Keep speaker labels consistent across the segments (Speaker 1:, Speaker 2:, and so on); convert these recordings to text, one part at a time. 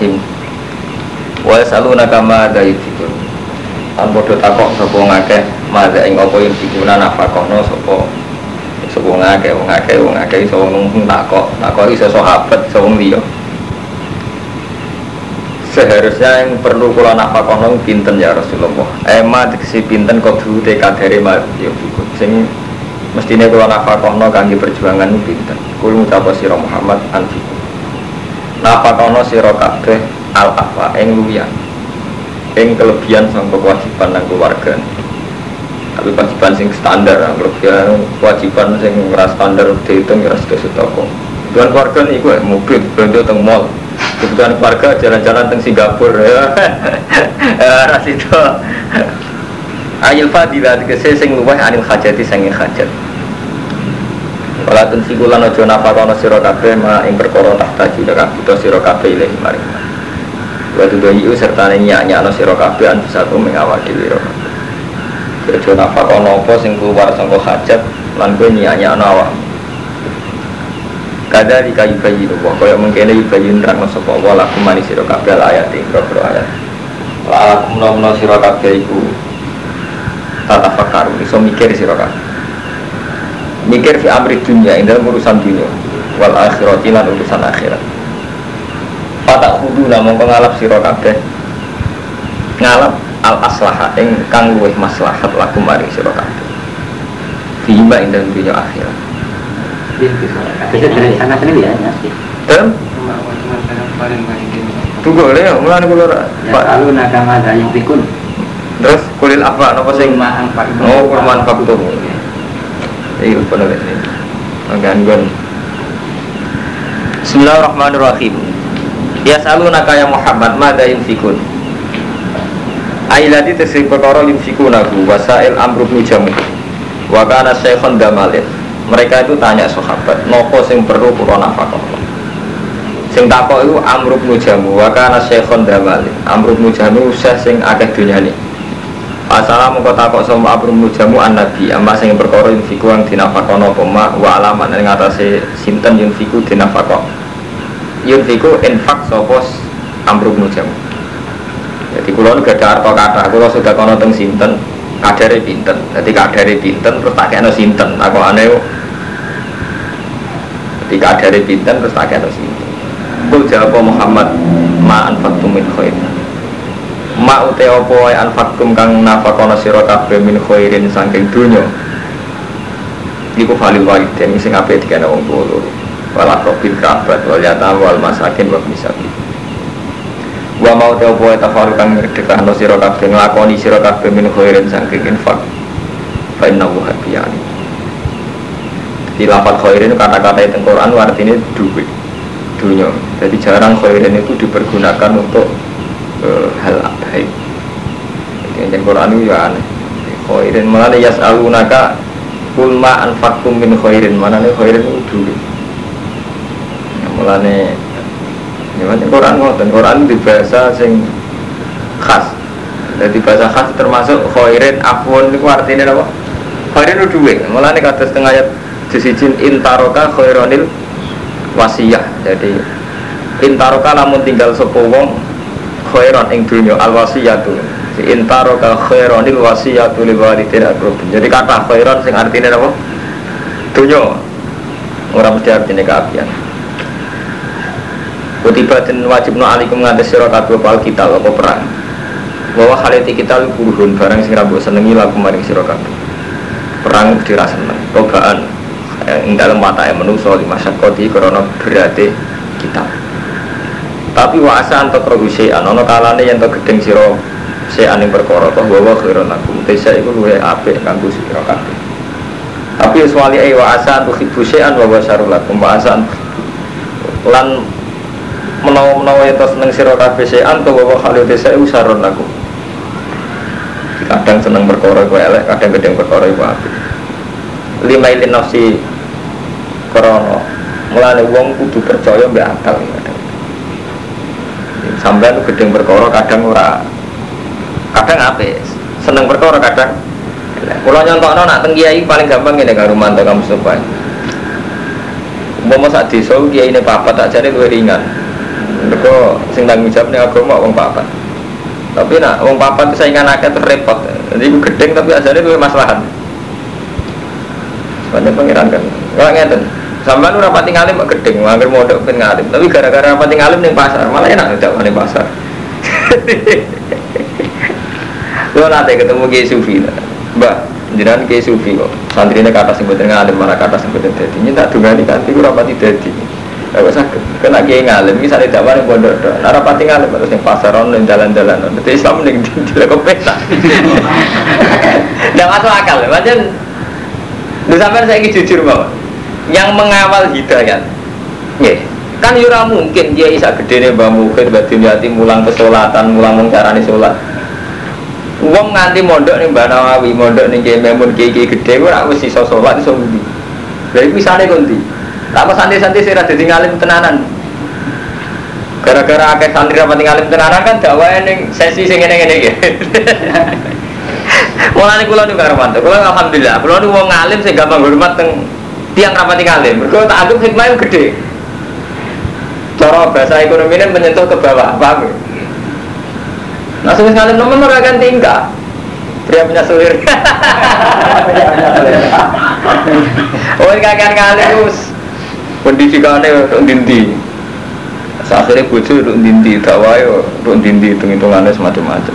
Speaker 1: Bismillahirrahmanirrahim. Wa yasalunaka ma yunfikun. Lan padha takok sapa ngakeh madza ing apa yunfikuna nafakono sapa sapa ngakeh wong akeh wong akeh iso ngomong takok takok iso sahabat iso wong liya. Seharusnya yang perlu kula nafakono pinten ya Rasulullah. Ema dikesi pinten kok dulu tekadere ma yunfikun. Sing mestine kula nafakono kangge perjuangan pinten. Kula ngucap sira Muhammad anfiku. Nafakono sira kabeh al afa ing luwian. Ing kelebihan sang kewajiban nang keluarga. Tapi kewajiban sing standar, kelebihan kewajiban sing ora standar dihitung ya sudah setoko. Kebutuhan keluarga nih gue mobil belanja teng mall. Kebutuhan keluarga jalan-jalan teng Singapura ya. Ras itu. Ayil fadilah dikese sing luweh anil hajati sing hajat. Wala tunfiku lan aja nafakono sira kabeh ma ing perkara tahta juga kabutuh sira kabeh ilahi maring. Wa tudayu serta nyanyi ana sira kabeh an bisa ku ing awak dhewe ira kabeh. Aja nafakono apa sing keluar saka hajat lan kowe nyanyi ana awak. Kada di kayu bayi wa kaya mengkene yubayin rang sapa wa lakum mani sira kabeh ayat ing boro ayat. Wa lakum nomno sira kabeh iku tatafakaru iso mikir kabeh mikir fi amri dunia ini dalam urusan dunia wal akhirat lan urusan akhirat Fatak kudu namun pengalap siro kabeh ngalap al aslaha ing kang luwih maslahat laku mari siro kabeh Fima ing dalam dunia akhirat
Speaker 2: Bisa dari sana sini ya.
Speaker 1: Dan tunggu
Speaker 2: Ya,
Speaker 1: Pak
Speaker 2: lalu nakam ada yang pikun.
Speaker 1: terus kulil apa napa sing
Speaker 2: Maang Pak.
Speaker 1: Oh, kurman faktum. Iya, benar ini. Gangguan. Bismillahirrahmanirrahim. Ya salunaka ya Muhammad madza yunfikun. Ailati tesih perkara yunfikunahu wasail amru bin jamu. Wa kana syekhon damalin. Mereka itu tanya sahabat, nopo sing perlu kula nafkah? Sing takok itu Amr bin Jamu, wa kana syekhon damalin. Amr bin Jamu sing akeh dunyane. Assalamu kau takok sama Abu Mujamu an Nabi. Amma sing perkara yunfiku yang dinafakono pema Wa alaman yang ngatasi sinten yunfiku dinafako Yunfiku infak sopos Amr Mujamu Jadi gak ada arto kata Kulo sudah kono teng sinten Kadare pinten. Jadi kadare pinten terus tak kena sinten. Aku aneh Jadi kadare pinten terus tak kena sinten. Kul jawab Muhammad? Ma anfaktu min Ma ute opo wae anfakum kang nafakono sira kabeh min khairin saking dunya. Iku falil walidain sing apik dikene wong tuwa loro. Wal aqrabil kerabat wal yatam wal masakin wa misabi. Wa mau te opo wae tafaru kang ngedekahno sira kabeh nglakoni sira kabeh min khairin saking infak. Fa innahu habiyani. Di lafal khairin kata-kata itu Quran artinya duit dunia. Jadi jarang khairin itu dipergunakan untuk hal baik. Yang Quran itu ya aneh. Khairin mana nih yas'alunaka kul ma anfaqtum min khairin mana nih khairin itu dulu. Mulane ya mana Quran ngoten Quran di bahasa sing khas. Jadi bahasa khas termasuk khairin afwan itu artinya apa? Khairin itu duit. Mulane kata setengah ayat disijin intaroka khaironil wasiyah. Jadi intaroka namun tinggal sepuluh wong khairan ing dunya al wasiyatu si intaro ka khairanil wasiyatu lil walidin akrabin jadi kata khairan sing artinya apa? Dunya. Ora mesti artinya keapian. Kutiba dan wajib no alikum ngantes sira kabeh pal kita apa perang. Bahwa haliti kita kurhun barang sing rambut senengi laku maring sira kabeh. Perang dirasa seneng, cobaan ing dalem mata menungso lima syakoti krana berate kita tapi wa asa antuk rohu syai'an. Ono kalane yang tok sira syai'an ing perkara toh wa khairon lakum. Tesa iku luwe apik kanggo sira kabeh. Tapi suwali ai wa asa antuk hibu syai'an wa wasarul lakum. Wa asa lan menawa-menawa yang seneng sira kabeh syai'an to wa khalil tesa iku saron lakum. Kadang seneng perkara iku elek kadang gedeng perkara iku apik. Lima ilin nafsi krono mulane wong kudu percaya mbek akal. kadang itu gedeng perkara kadang ora kadang apa seneng perkara kadang kalau nyontok nak teng kiai paling gampang ini karo mantu kamu supaya mau saat desa kiai ini papa tak jadi lebih ringan Mereka sing tanggung jawab nih agama wong papat. Tapi nak wong papat saingan akeh repot. Jadi gedeng tapi asale duwe maslahat. Sebenarnya pangeran kan. Kalau ngeten, sampean ora pati ngalim kok gedeng, angger modok ben ngalim. Tapi gara-gara pati ngalim ning pasar, malah enak tidak ning pasar. Lo nanti ketemu Kiai Sufi, Mbak, jenengan Kiai Sufi kok. Santrine kata sing boten ngalim, malah kata boten dadi. Nyata dungani kanthi ora pati dadi. Gak usah kena kiai ngalim, misalnya dakwah ning pondok tok. Nek ora pati ngalim terus ning pasar ono ning dalan-dalan. Dadi Islam ning dilek peta. Nggak masuk akal, macam Lu sampean saya jujur bahwa yang mengawal hidayat, ya kan yura mungkin dia bisa gede nih mbak mukid mbak dimyati mulang kesolatan mulang mengcarani sholat Uang nganti mondok nih mbak Nawawi mondok nih kiai memun kiai gede gue aku sih sholat iso budi dari misalnya kunti lama santri-santri sih rada ngalim tenanan? Gara-gara akeh santri rapat ngalim tenanan kan dakwah ning sesi sing ngene-ngene iki. Mulane kula niku karo Kula alhamdulillah, kula niku wong ngalim sing gampang hormat teng tiang rapati ngalim. Mergo tak anggap hikmahnya gede. Cara bahasa ekonomi ini menyentuh ke bawah, paham ya? Nah, sing ngalim nemen ora kan tingkah. Pria punya sulir. oh, kakek ngalim wis pendidikannya dinti. Akhirnya bujuk untuk dinti, dakwah yo untuk dinti, hitung-hitungannya semacam-macam.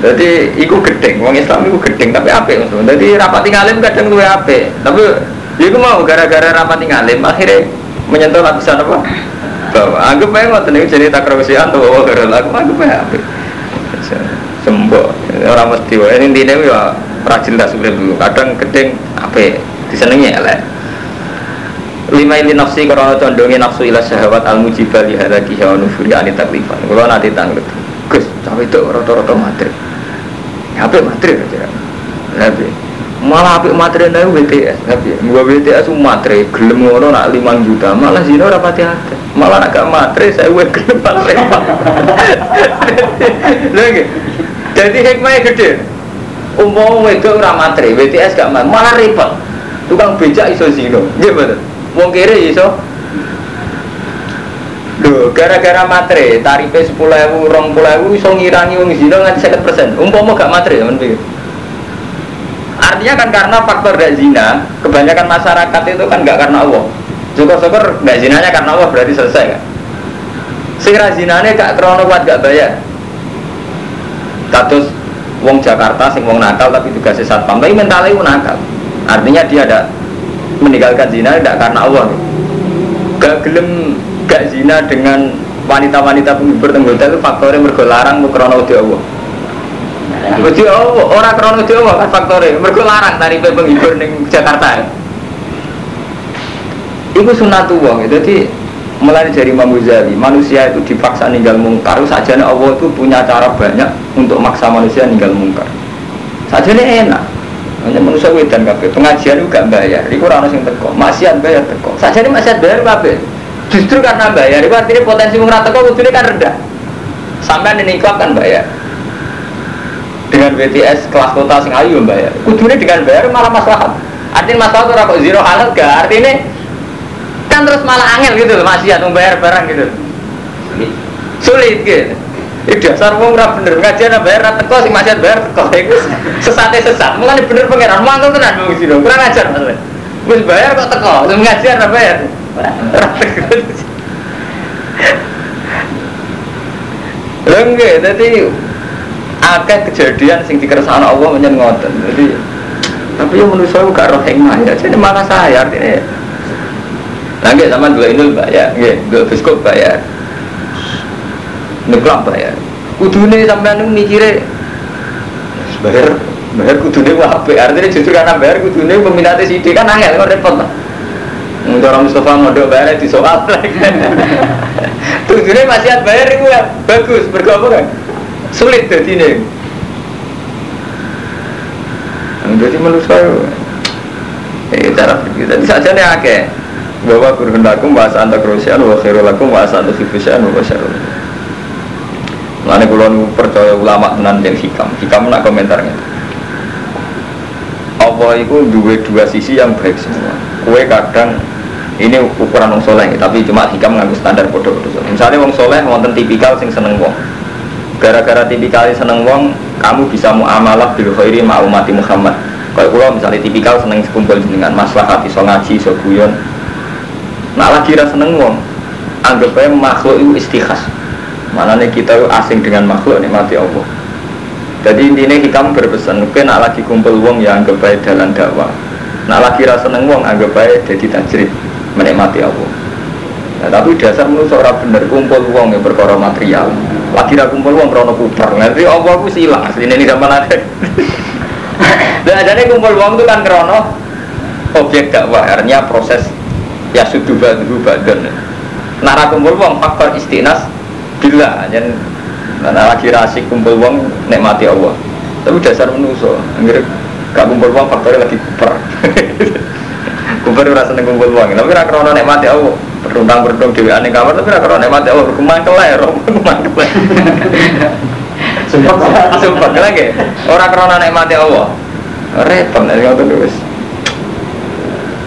Speaker 1: Jadi iku gedeng, wong Islam iku gedeng tapi apik maksudnya. Jadi rapati ngalim kadang luwe apik. Tapi iku mau gara-gara rapati ngalim akhirnya menyentuh lapisan apa? Bahwa anggap aja ngoten niku jadi takrosian tuh bawa. Gara lagu anggap aja. Sembo, orang mesti wae. Intine ya rajin tak sulit dulu. Kadang gedeng apik, disenengi elek. lima ini nafsi karena condongnya nafsu ila syahwat al mujibah li halaki hawa nufuri ani taklifan. Kalau nanti tanggut Gus, cawe itu rata-rata materi apa materi aja tapi malah apa materi nih BTS tapi gua BTS materi gelem ngono nak lima juta. Malah sih ora pati ada malah agak materi saya gue gelem malah lagi jadi hikmahnya gede. Umum itu ora materi BTS gak malah repot tukang becak iso zino gimana wong kiri iso. Loh, gara-gara materi, tarifnya sepuluh ribu, rong puluh ribu, so ngirangi wong zina nganti sekitar persen. Umpama gak materi, teman pikir. Artinya kan karena faktor gak zina, kebanyakan masyarakat itu kan gak karena Allah. Syukur-syukur gak zinanya karena Allah berarti selesai kan. Sing zinanya gak krono kuat gak bayar. Katus wong Jakarta sing wong nakal tapi juga sesat pam, tapi mentalnya itu nakal. Artinya dia ada meninggalkan zina tidak karena Allah. Gak gelem gak zina dengan wanita-wanita penghibur tenggoda itu faktornya mergo larang krono Allah Wedi Allah, orang krono di Allah kan faktornya mergo larang tari penghibur ning Jakarta. Itu sunatullah, jadi mulai dari Imam Ghazali, manusia itu dipaksa ninggal mungkar. Saja Allah itu punya cara banyak untuk maksa manusia ninggal mungkar. Saja ini enak. Hanya manusia wedan kabeh. Pengajian juga bayar. Itu orang yang teko. Maksiat bayar teko. Saja ini maksiat bayar kabeh? Justru karena bayar, itu artinya potensi mengrata kok ini kan rendah. Sampai ini kan bayar. Dengan BTS kelas kota sing ayu bayar. Kudune dengan bayar malah masalah. Artinya masalah itu kok zero halal gak? Artinya kan terus malah angel gitu loh masih membayar barang gitu. Sulit gitu. Itu dasar wong ora bener ngajian bayar ra teko sing masih bayar teko iku sesate sesat. Mulane bener pangeran mangkel tenan wong sira. Kurang ajar maksudnya. Wis bayar kok teko, sing ngajian ra bayar. Lha nggih, dadi akeh kejadian sing dikersakno Allah menyen ngoten. Jadi tapi yang menurut saya gak roh hikmah ya, jadi mana saya artinya Nah, nggih sama dua ini bayar, nggih, dua biskop bayar, nuklap bayar. Kudune sampean mikire bayar bayar kudune wae artinya justru karena bayar kudune peminatnya sidik kan angel kok repot lah. Cara Mustafa modok bayar di soal Tujuannya masih bayar itu ya bagus, berapa kan? Sulit jadi ini. Jadi menurut saya, eh cara berpikir tadi saja nih akeh bahwa kurun lakum bahasa anta kerusian wa khairul lakum bahasa anta fifusian wa syarul. Lalu kalau percaya ulama tenan yang hikam, hikam nak komentarnya. Apa itu dua dua sisi yang baik semua. Kue kadang ini ukuran wong soleh tapi cuma hikam nganggo standar bodoh-bodoh soleh misalnya wong soleh wonten tipikal sing seneng wong gara-gara tipikal seneng wong kamu bisa muamalah bil khairi ma umati Muhammad. Kalau kula misalnya tipikal seneng kumpul dengan maslahat iso ngaji iso guyon. Nak lagi ra seneng wong anggap aja makhluk itu istikhas nih kita asing dengan makhluk nikmati Allah. Jadi intinya hikam berpesan mungkin nak lagi kumpul wong ya anggap aja dalam dakwah. Nak lagi rasa seneng wong anggap aja jadi tajrid menikmati Allah. Nah, tapi dasar menurut seorang bener kumpul uang yang berkoro material lagi ra kumpul uang krono kuper nanti Allah aku silang asli ini zaman ada dan adanya kumpul uang itu kan krono objek dakwah artinya proses ya sudah badu badan nara kumpul uang faktor istinas bila. Dan nah, lagi rasik kumpul uang nikmati Allah. Tapi dasar menuso akhirnya gak kumpul uang faktornya lagi kuper. Kumpul ora seneng kumpul uang, tapi ora krono nikmati Allah. Berundang berundang dewi aneh kamar, tapi ora krono nikmati Allah. Kemang keler, kemang keler. Sumpah, sumpah lagi. Ora krono nikmati Allah. Repot ngoten wis.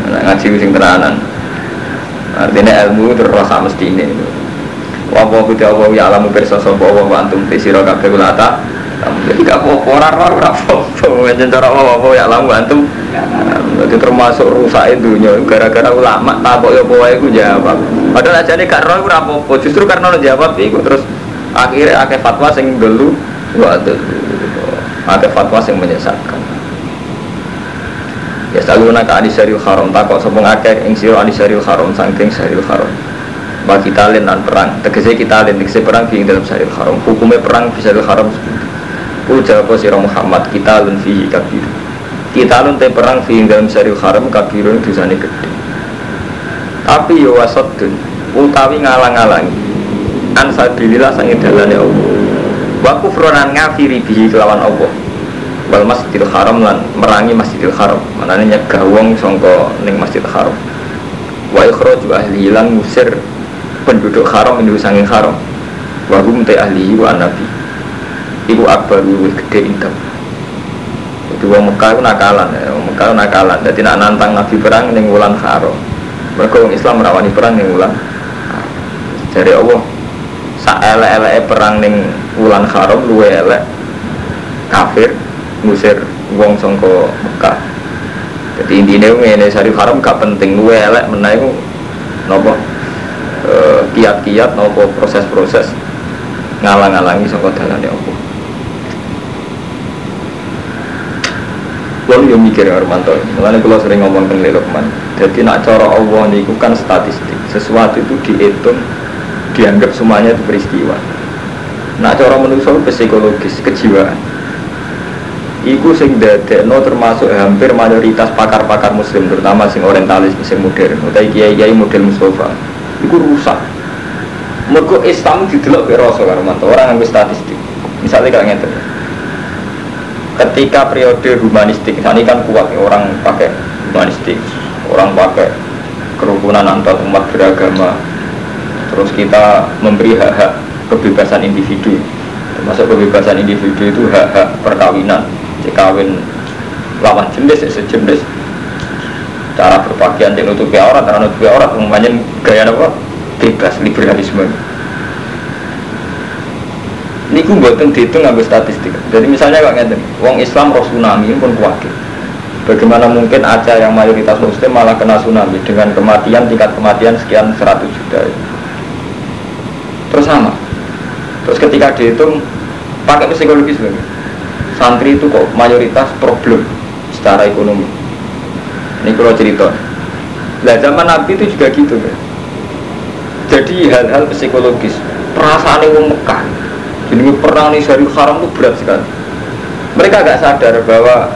Speaker 1: Nah, ngaji sing tenanan. Artinya ilmu terus rasa mesti ini. Wa wa bi wa ya alamu pirsa sapa wa wa antum tisira kabeh kula ta. Jadi gak apa-apa, ora ora apa-apa. Njen cara apa-apa ya alamu antum jadi termasuk rusak dunia gara-gara ulama takut ya bawa itu jawab. Padahal aja nih gak roh apa justru karena lo jawab itu terus akhirnya akhir fatwa sing dulu waduh akhir fatwa sing menyesatkan. Ya selalu nak adi syaril haram takut sopong akhir ing siro adi syaril haram sangking syaril haram. Bagi kita dan perang, tegese kita lain tegese perang di dalam syaril haram. Hukumnya perang di syaril haram. Ujar siro Muhammad kita lun fihi kabir kita lunte perang fi dalam syaril haram kabirun dosane gede tapi yo wasodun utawi ngalang-alangi. An sabilillah sange dalane Allah. Wa kufronan ngafiri bihi kelawan Allah. Wal masjidil haram lan merangi masjidil haram. Manane nyegah wong sangka ning masjidil haram. Wa ikhraj ahli lan musir penduduk haram itu sange haram. Wa hum te ahli wa nabi iku akbar gede indah jadi wong Mekah itu nakalan ya, wong Mekah itu nakalan. Jadi nak nantang Nabi perang ning wulan Haram. Mereka wong Islam merawani perang ning wulan. Jadi Allah sak elek-eleke perang ning wulan Haram luwe elek kafir ngusir wong sangka Mekah. Jadi intinya ngene Syarif Haram gak penting luwe elek meneh iku napa eh, kiat-kiat nopo proses-proses ngalang-alangi sangka dalane Allah. Kalau yang mikir Armanto, makanya kalau sering ngomong tentang Lelokman. Jadi nak cara Allah ini kan statistik. Sesuatu itu dihitung, dianggap semuanya itu peristiwa. Nak cara manusia psikologis, kejiwaan. Iku sing no termasuk hampir mayoritas pakar-pakar muslim terutama sing orientalis sing modern utai kiai-kiai model Mustafa iku rusak mergo Islam didelok be rasa karo orang yang statistik misalnya kayak ngeten ketika periode humanistik ini kan kuat ya, orang pakai humanistik orang pakai kerukunan antar umat beragama. Terus kita memberi hak-hak kebebasan individu. Termasuk kebebasan individu itu hak-hak perkawinan kawin lawan jenis ya sejenis. Cara berpakaian yang nutupi aurat cara nutupi aurat umumnya gaya apa? Bebas liberalisme ini gue buatan dihitung nggak statistik. Jadi misalnya kok ngeten, wong Islam roh tsunami pun kuat. Bagaimana mungkin Aceh yang mayoritas muslim malah kena tsunami dengan kematian tingkat kematian sekian 100 juta. Terus sama. Terus ketika dihitung pakai psikologis lagi. Santri itu kok mayoritas problem secara ekonomi. Ini kalau cerita. Nah zaman Nabi itu juga gitu kan. Jadi hal-hal psikologis perasaan yang Mekah jadi perang nih dari haram itu berat sekali. Mereka agak sadar bahwa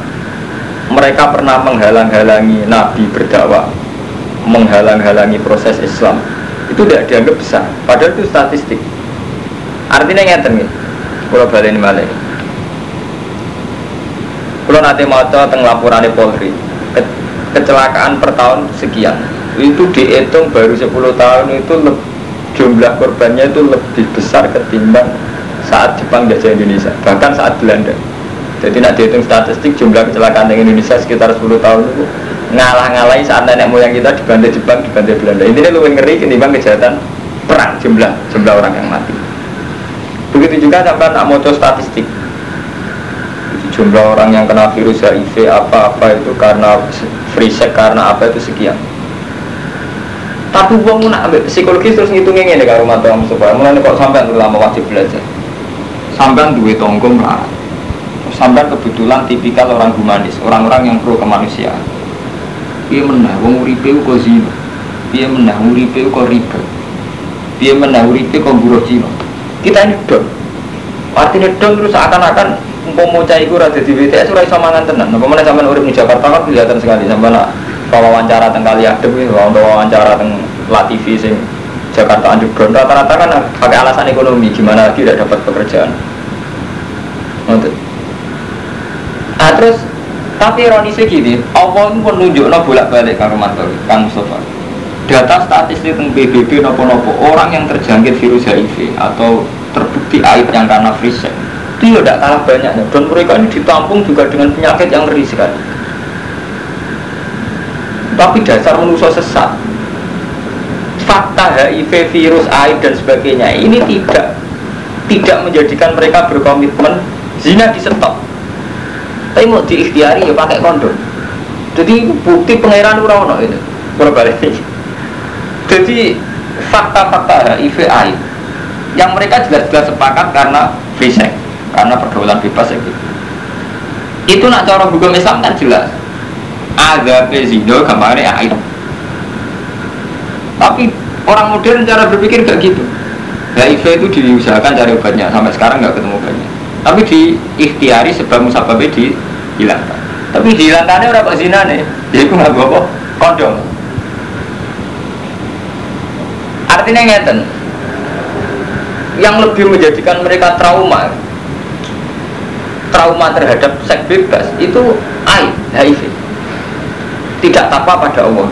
Speaker 1: mereka pernah menghalang-halangi Nabi berdakwah, menghalang-halangi proses Islam. Itu tidak dianggap besar. Padahal itu statistik. Artinya ngeten nih. Kalau balik balik. Kalau nanti mau tentang laporan Polri, ke kecelakaan per tahun sekian. Itu dihitung baru 10 tahun itu jumlah korbannya itu lebih besar ketimbang saat Jepang jajah Indonesia bahkan saat Belanda jadi nak dihitung statistik jumlah kecelakaan di Indonesia sekitar 10 tahun itu ngalah-ngalahi saat nenek moyang kita dibantai Jepang, dibantai Belanda. Intinya lebih ngeri ketimbang kejahatan perang jumlah jumlah orang yang mati. Begitu juga sampai nak moco statistik jumlah orang yang kena virus HIV apa-apa itu karena free sex karena apa itu sekian. Tapi uang nak ambil psikologis terus ngitungnya ini kalau mata Mustafa. Mulai kok sampai lama wajib belajar. Sampai dua tonggo melarat. Sampai kebetulan tipikal orang humanis, orang-orang yang pro kemanusiaan. Dia menang, wong uripe kok zina. Dia menang, uripe kok riba. Dia menang, uripe kok buruh Cina. Kita ini dong. Artinya dong terus akan-akan umpama cah iku ora dadi BTS ora iso mangan tenan. Apa meneh sampean urip di Jakarta kan kelihatan sekali sampean nak wawancara teng kali adem iki, wawancara teng Latifi sing Jakarta underground rata-rata kan pakai alasan ekonomi gimana tidak dapat pekerjaan. Ngoten. Ah terus tapi ironisnya gini, Allah pun nunjukno bolak-balik Kang Romanto, Kang Mustafa. Data statistik tentang PBB nopo-nopo orang yang terjangkit virus HIV atau terbukti aib yang karena free itu ya tidak kalah banyaknya dan mereka ini ditampung juga dengan penyakit yang ngeri sekali tapi dasar manusia sesat fakta HIV, virus, AIDS dan sebagainya ini tidak tidak menjadikan mereka berkomitmen zina di stop tapi mau diikhtiari ya pakai kondom. Jadi bukti pangeran urawono itu berbalik jadi fakta-fakta HIV AIDS yang mereka jelas-jelas sepakat karena free sex karena pergaulan bebas gitu. itu nak cara hukum Islam kan jelas. Ada pezindo gambarnya air tapi orang modern cara berpikir gak gitu. HIV itu diusahakan cari obatnya. Sampai sekarang nggak ketemu obatnya tapi di ikhtiari sebab musababnya dihilangkan tapi dihilangkannya orang kok zina nih. Jadi aku nggak apa kondom. Artinya ngeten. Yang lebih menjadikan mereka trauma trauma terhadap seks bebas itu AI, HIV. Tidak takwa pada Allah.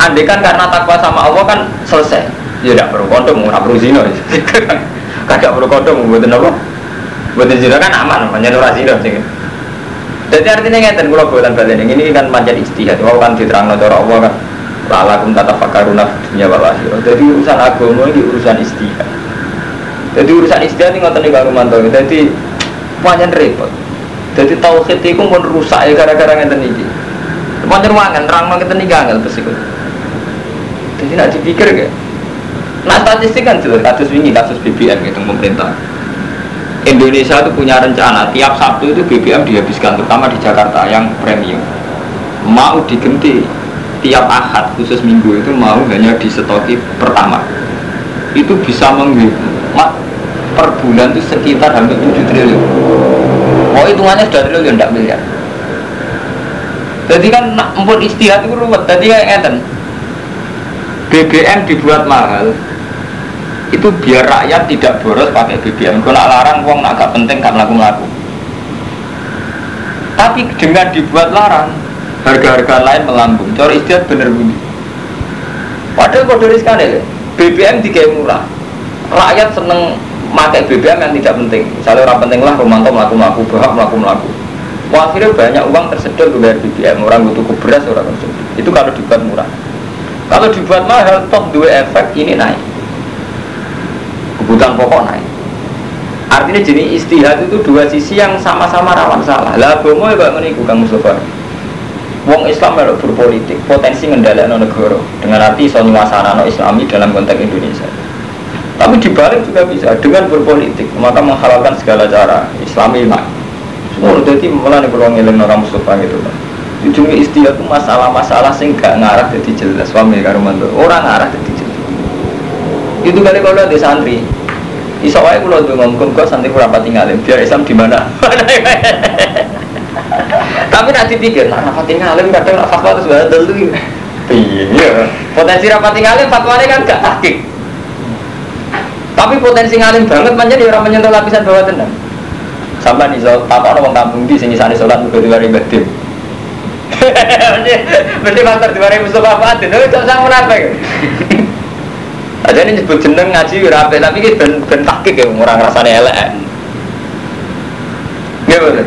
Speaker 1: Andai kan karena takwa sama Allah kan selesai. Ya tidak perlu kondom, tidak perlu zina. Tidak perlu kondom, buatin apa buatin zina kan aman, namanya nurah zina jadi artinya ngeten kalau buatan balen ini kan panjang istihad. Mau kan diterang cara Allah kan? Lalakum tata fakaruna dunia wa jadi urusan agama ini urusan istihad. Jadi urusan istihad ini ngotot nih Kang Rumanto jadi panjang repot. Jadi tauhid itu pun rusak ya gara-gara ngeten iki. Panjang wangan terang ngeten iki angel besikut jadi nak dipikir gak nah statistik kan jelas kasus ini kasus BBM gitu pemerintah Indonesia itu punya rencana. Tiap Sabtu itu BBM dihabiskan terutama di Jakarta yang premium. Mau diganti tiap ahad khusus minggu itu mau hanya disetoki pertama. Itu bisa menghemat per bulan itu sekitar hampir 7 triliun. Oh hitungannya sudah triliun tidak miliar. Jadi kan empun istihad itu ruwet. Tadi kayak BBM dibuat mahal itu biar rakyat tidak boros pakai BBM kalau larang uang agak penting gak melaku melaku. Tapi dengan dibuat larang harga-harga lain melambung. Cara istiadat bener bunyi. Padahal kode sekali BBM tiga murah. Rakyat seneng pakai BBM yang tidak penting. Misalnya orang penting lah Romanto melaku melaku bahak melaku melaku. Akhirnya banyak uang tersedot bayar BBM orang butuh beras orang tersedot. Itu kalau dibuat murah. Kalau dibuat mahal toh dua efek ini naik kebutuhan pokok naik. Artinya jenis istihad itu dua sisi yang sama-sama rawan salah. Lah bomo ya kok meniku kang Mustafa. Wong Islam harus berpolitik potensi ngendalikan negara. Dengan arti so no Islami dalam konteks Indonesia. Tapi dibalik juga bisa dengan berpolitik maka menghalalkan segala cara Islami naik. Semua jadi malah nih kalau ngiling orang Mustafa gitu kan ujungnya istihad itu masalah-masalah sing gak ngarah jadi jelas suami karo orang ngarah jadi jelas. Itu kali kalau ada santri iso wae kula ndonga muga santri ora pati ngalim biar Islam di mana? Tapi nanti pikir nah rapati ngalim kadang nak fatwa terus ada dulu iya. Potensi rapati ngalim fatwanya kan gak takik tapi potensi ngalim banget manjat di orang menyentuh lapisan bawah tenang sampai nih so apa orang kampung di sini sana sholat udah dua ribu tim berarti mantar dua ribu Mustafa Fatin tapi tak sama apa Aja ini nyebut jeneng ngaji rapi tapi ini ben ben takik ya orang rasanya elek. Nggih betul.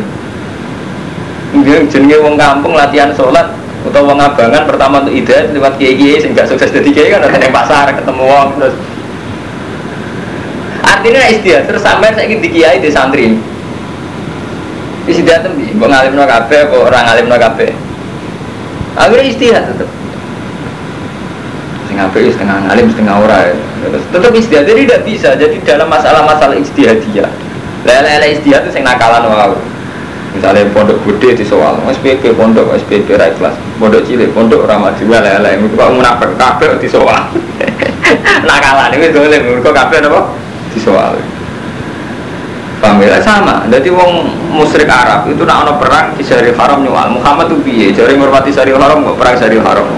Speaker 1: Nggih jenenge wong kampung latihan sholat utawa wong abangan pertama untuk ide lewat kiai kiai sing gak sukses jadi kiai kan ada yang pasar ketemu wong terus. Artinya istiadat terus sampai saya ingin di kiai di santri. Istiadat tembi kok ngalim no kafe orang ngalim no kafe akhirnya istiadat tetap setengah apik setengah ngalim setengah ora. Ya. terus tetap istiadat jadi tidak bisa. Jadi dalam masalah-masalah istihadiyah lele-lele istihad itu sing nakalan wow misalnya pondok gede di soal SPP pondok SPP ra kelas pondok cilik pondok ramadi lele itu kok munafik kabeh di soal. Nakalan itu dolem mergo kabeh apa di soal. Paham ya? Sama, jadi wong musyrik Arab itu nak ono perang di Syaril Haram nyual Muhammad tuh piye, jadi menghormati Syaril Haram kok perang Syaril Haram?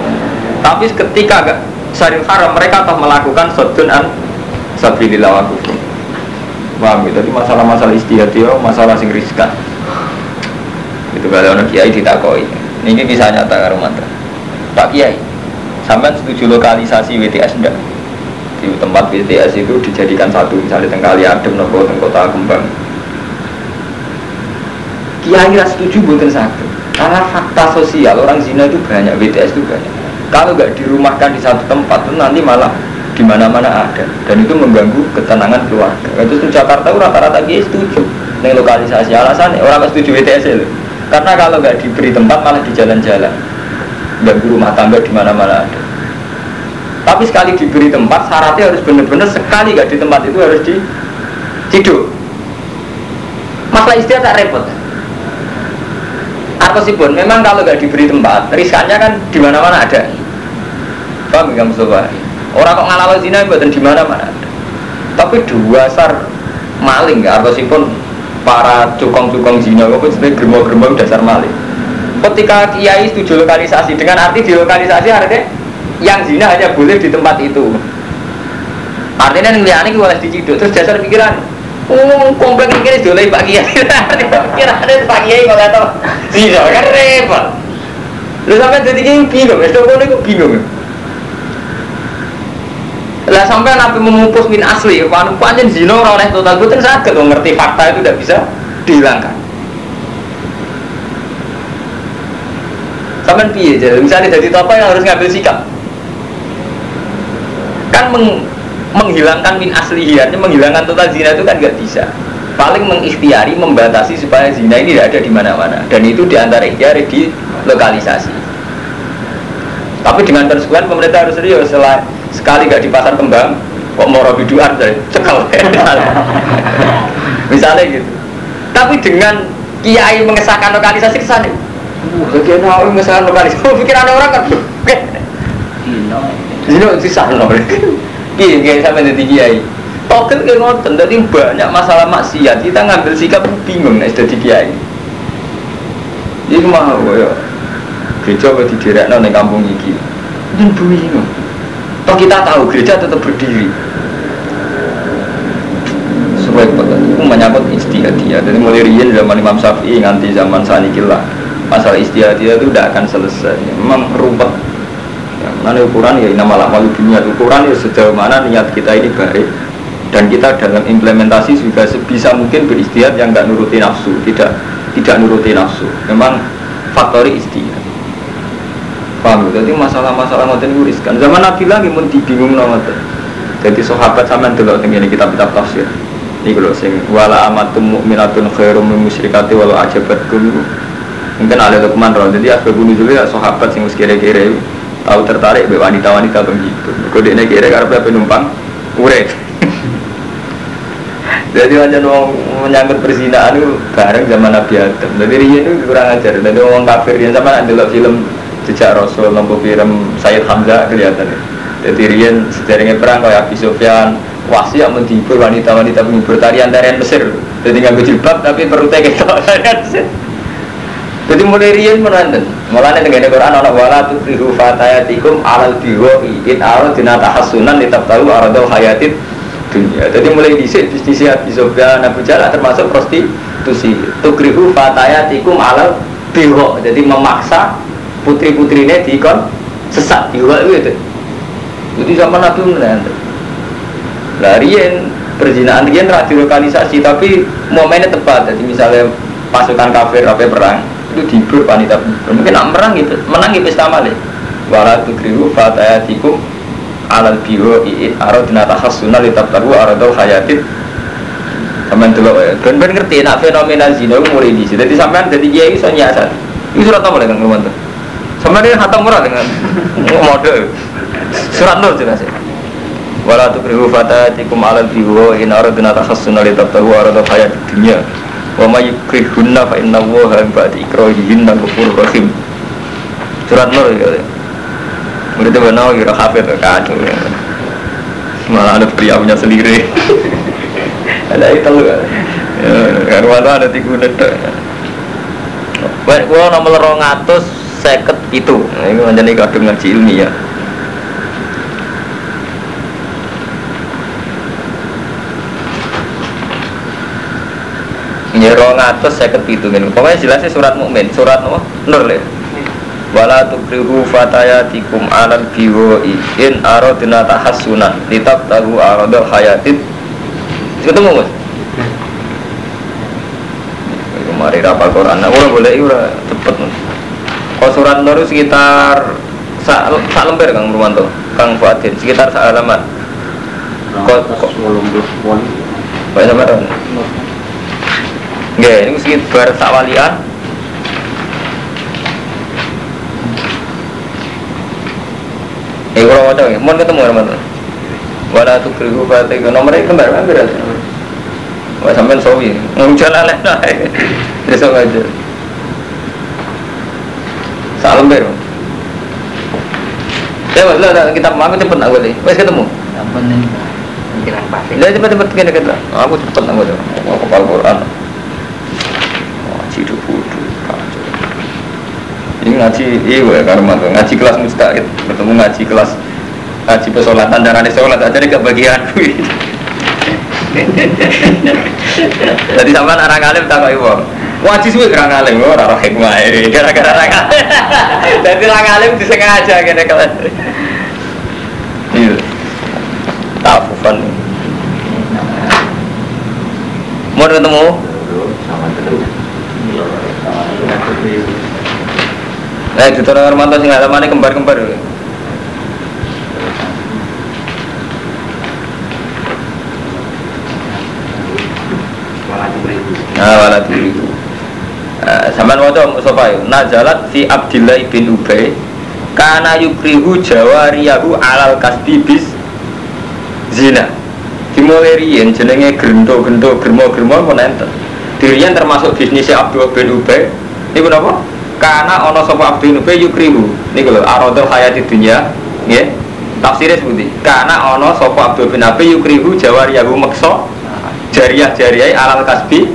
Speaker 1: Tapi ketika Syaril Haram mereka telah melakukan sodun an Sabilillah wa kufur Paham ya? Jadi masalah-masalah istihad itu masalah sing riskan Itu kalau orang kiai ditakoi. Ini kisah nyata karo Pak Kiai, sampai setuju lokalisasi WTS enggak? di tempat BTS itu dijadikan satu misalnya tengkali adem nopo teng kota kembang. Kiai ras setuju bukan satu. Karena fakta sosial orang zina itu banyak BTS itu banyak kalau nggak dirumahkan di satu tempat itu nanti malah di mana-mana ada. Dan itu mengganggu ketenangan keluarga. Itu di Jakarta rata-rata kiai setuju. Nih lokalisasi alasan orang nggak setuju BTS itu. Karena kalau nggak diberi tempat malah di jalan-jalan. Ganggu rumah tangga di mana-mana ada. Tapi sekali diberi tempat, syaratnya harus benar-benar sekali gak di tempat itu harus di ciduk. Masalah istilah tak repot. Pun, memang kalau gak diberi tempat, riskannya kan di mana-mana ada. Paham nggak Mustafa? Orang kok ngalami zina buatan di mana-mana. Tapi dua sar maling nggak pun para cukong-cukong zina kok sebenarnya germo-germo dasar maling. Ketika kiai setuju lokalisasi dengan arti di lokalisasi artinya yang zina hanya boleh di tempat itu artinya yang liane itu boleh diciduk terus dasar pikiran oh komplek ini sudah Pak Kiai. Pikirannya Pak Kiai kalau tahu zina kan repot. Lu sampai jadi kayak bingung itu kau itu bingung. Lah sampai nabi memupus min asli panu panjen zina orang oleh total bukan sakit ngerti fakta itu tidak bisa dihilangkan. Sampai piye jadi misalnya jadi yang harus ngambil sikap. Kan meng, menghilangkan min aslihiannya menghilangkan total zina itu kan nggak bisa. Paling mengikhtiari membatasi supaya zina ini tidak ada di mana-mana. Dan itu di antara ikhtiar di lokalisasi. Tapi dengan konsekuensi pemerintah harus serius. Setelah sekali nggak di pasar kembang kok mau biduan dari cekal misalnya gitu. Tapi dengan kiai mengesahkan lokalisasi ke sana Bagian awal mengesahkan lokalisasi, pikiran orang kan ini sisa loh. Iya, kayak sampai jadi kiai. Tokel kayak ngoten, jadi banyak masalah maksiat. Kita ngambil sikap bingung nih jadi kiai. Ini mah ya. Gereja di daerah nang kampung iki. Dan bingung. Toh kita tahu gereja tetap berdiri. Supaya itu menyangkut istihadiyah. Jadi mulai rian zaman Imam Syafi'i nganti zaman sanikillah masalah istihadiyah itu tidak akan selesai. Memang rumput Mana ukuran ya nama malu dunia ukuran ya sejauh mana niat kita ini baik dan kita dalam implementasi juga sebisa mungkin beristihad yang nggak nuruti nafsu, tidak tidak nuruti nafsu. Memang faktori istihad. Paham? Jadi masalah-masalah ngoten itu. Zaman Nabi lagi mun dibingung ngoten. Jadi sahabat sama dulu tentang kitab-kitab tafsir. Ini kalau sing wala amatum mu'minatun khairum min musyrikati walau ajabatkum. Mungkin ada Luqman roh. Jadi asbabun nuzulnya sahabat sing kira-kira tahu tertarik be wanita-wanita begitu. Kode ini kira karena penumpang urek. Jadi macam orang menyangkut perzinaan itu bareng zaman Nabi Adam. Jadi dia itu kurang ajar. Jadi orang kafir dia sama ada film jejak Rasul lampu film Sayyid Hamzah kelihatan. Jadi Rian sederhana perang kayak Abi Sufyan wasi yang menghibur wanita-wanita menghibur tarian-tarian Mesir. Jadi nggak jilbab tapi perlu tega tarian Mesir. Jadi mulai rian menonton. Mulai dengan Quran anak wala tu krihu fatayatikum alal biwa in alal dina tahasunan tetap tahu aradul hayatid dunia. Jadi mulai disik bisnis Abi Sofyan Abu Jalal termasuk prostitusi. Tu krihu fatayatikum alal biwa. Jadi memaksa putri putrinya dikon sesat biwa itu. Jadi zaman Nabi menonton. Larian perzinahan dia lokalisasi tapi momennya tepat. Jadi misalnya pasukan kafir apa perang itu dihibur panitia mungkin nak menang gitu menang gitu istamale wala tukrihu fatayatikum alal biho i'in aradina tahassuna litabtaru aradul hayatid Sampeyan delok ya. Ben ben ngerti nak fenomena zina itu mulai di sini. Jadi sampean jadi kiai iso nyiasat. Ini surat apa dengan teman tuh? Sampeyan ini hatam murah dengan mode. Surat nur jelas ya. Wala tukrihu fatatikum alal biwa in li tabtahu arada hayat dunya. Wa may yukrihunna fa inna Allaha min ba'di ikrahihinna ghafurur rahim. Surat nur ya. Murid itu benar kira hafid kacau ya. Malah ada pria punya sendiri. ada itu kan karena ada tiga netek Baik, gua nomor rong atus seket itu, nah, ini menjadi kadung ngaji ilmiah. Ya rong atus seket itu kan, pokoknya jelasnya surat mukmin, surat apa? Nur le. Wala tukrihu fatayatikum alal biwoi in aradna tahassunan litabtahu aradul hayatid ketemu mas kemarin rapal Quran nah orang boleh ura cepet mas kalau surat nur sekitar sak sa lembar kang Rumanto kang Fuadin sekitar sak halaman kok kok Pak sama dong Nggih, ini sekitar sak walian. Eh, kalau mau mau ketemu teman-teman wala tu krihu batik nomornya kembar kan beras wah sampean sawi. Nguncel aleh nae besok aja. Salam ber ya mas lah kita mau cepet nak boleh wes ketemu.
Speaker 2: Ampun nih. Pikiran pasti.
Speaker 1: Lah cepet cepet kita aku cepet nak boleh mau kepal Quran ngaji dulu ini ngaji iya karena tuh ngaji kelas mustahil ketemu ngaji kelas ngaji pesolatan dan ada sholat aja nih kebagian jadi sama orang alim tak kau ibu wajib sih orang alim orang hikmah ini gara-gara orang alim. Jadi orang alim disengaja gini kalian iya. Tak fun mau ketemu Eh, di Torang Armanto sing ada mana kembar-kembar Nah, wala diriku. Sampeyan waca Mustafa nazalat fi Abdillah bin Ubay kana yukrihu jawariyahu alal kasbi bis zina. Dimulai riyen jenenge gendo-gendo germo-germo mun enten. Dirian termasuk bisnisnya Abdul bin Ubay. Niku napa? Karena ono sapa Abdul bin Ubay yukrihu. Niku lho aradul hayati dunya, nggih. Tafsirnya seperti karena ono sapa Abdul bin Ubay yukrihu jawariyahu maksa jariah-jariah alal kasbi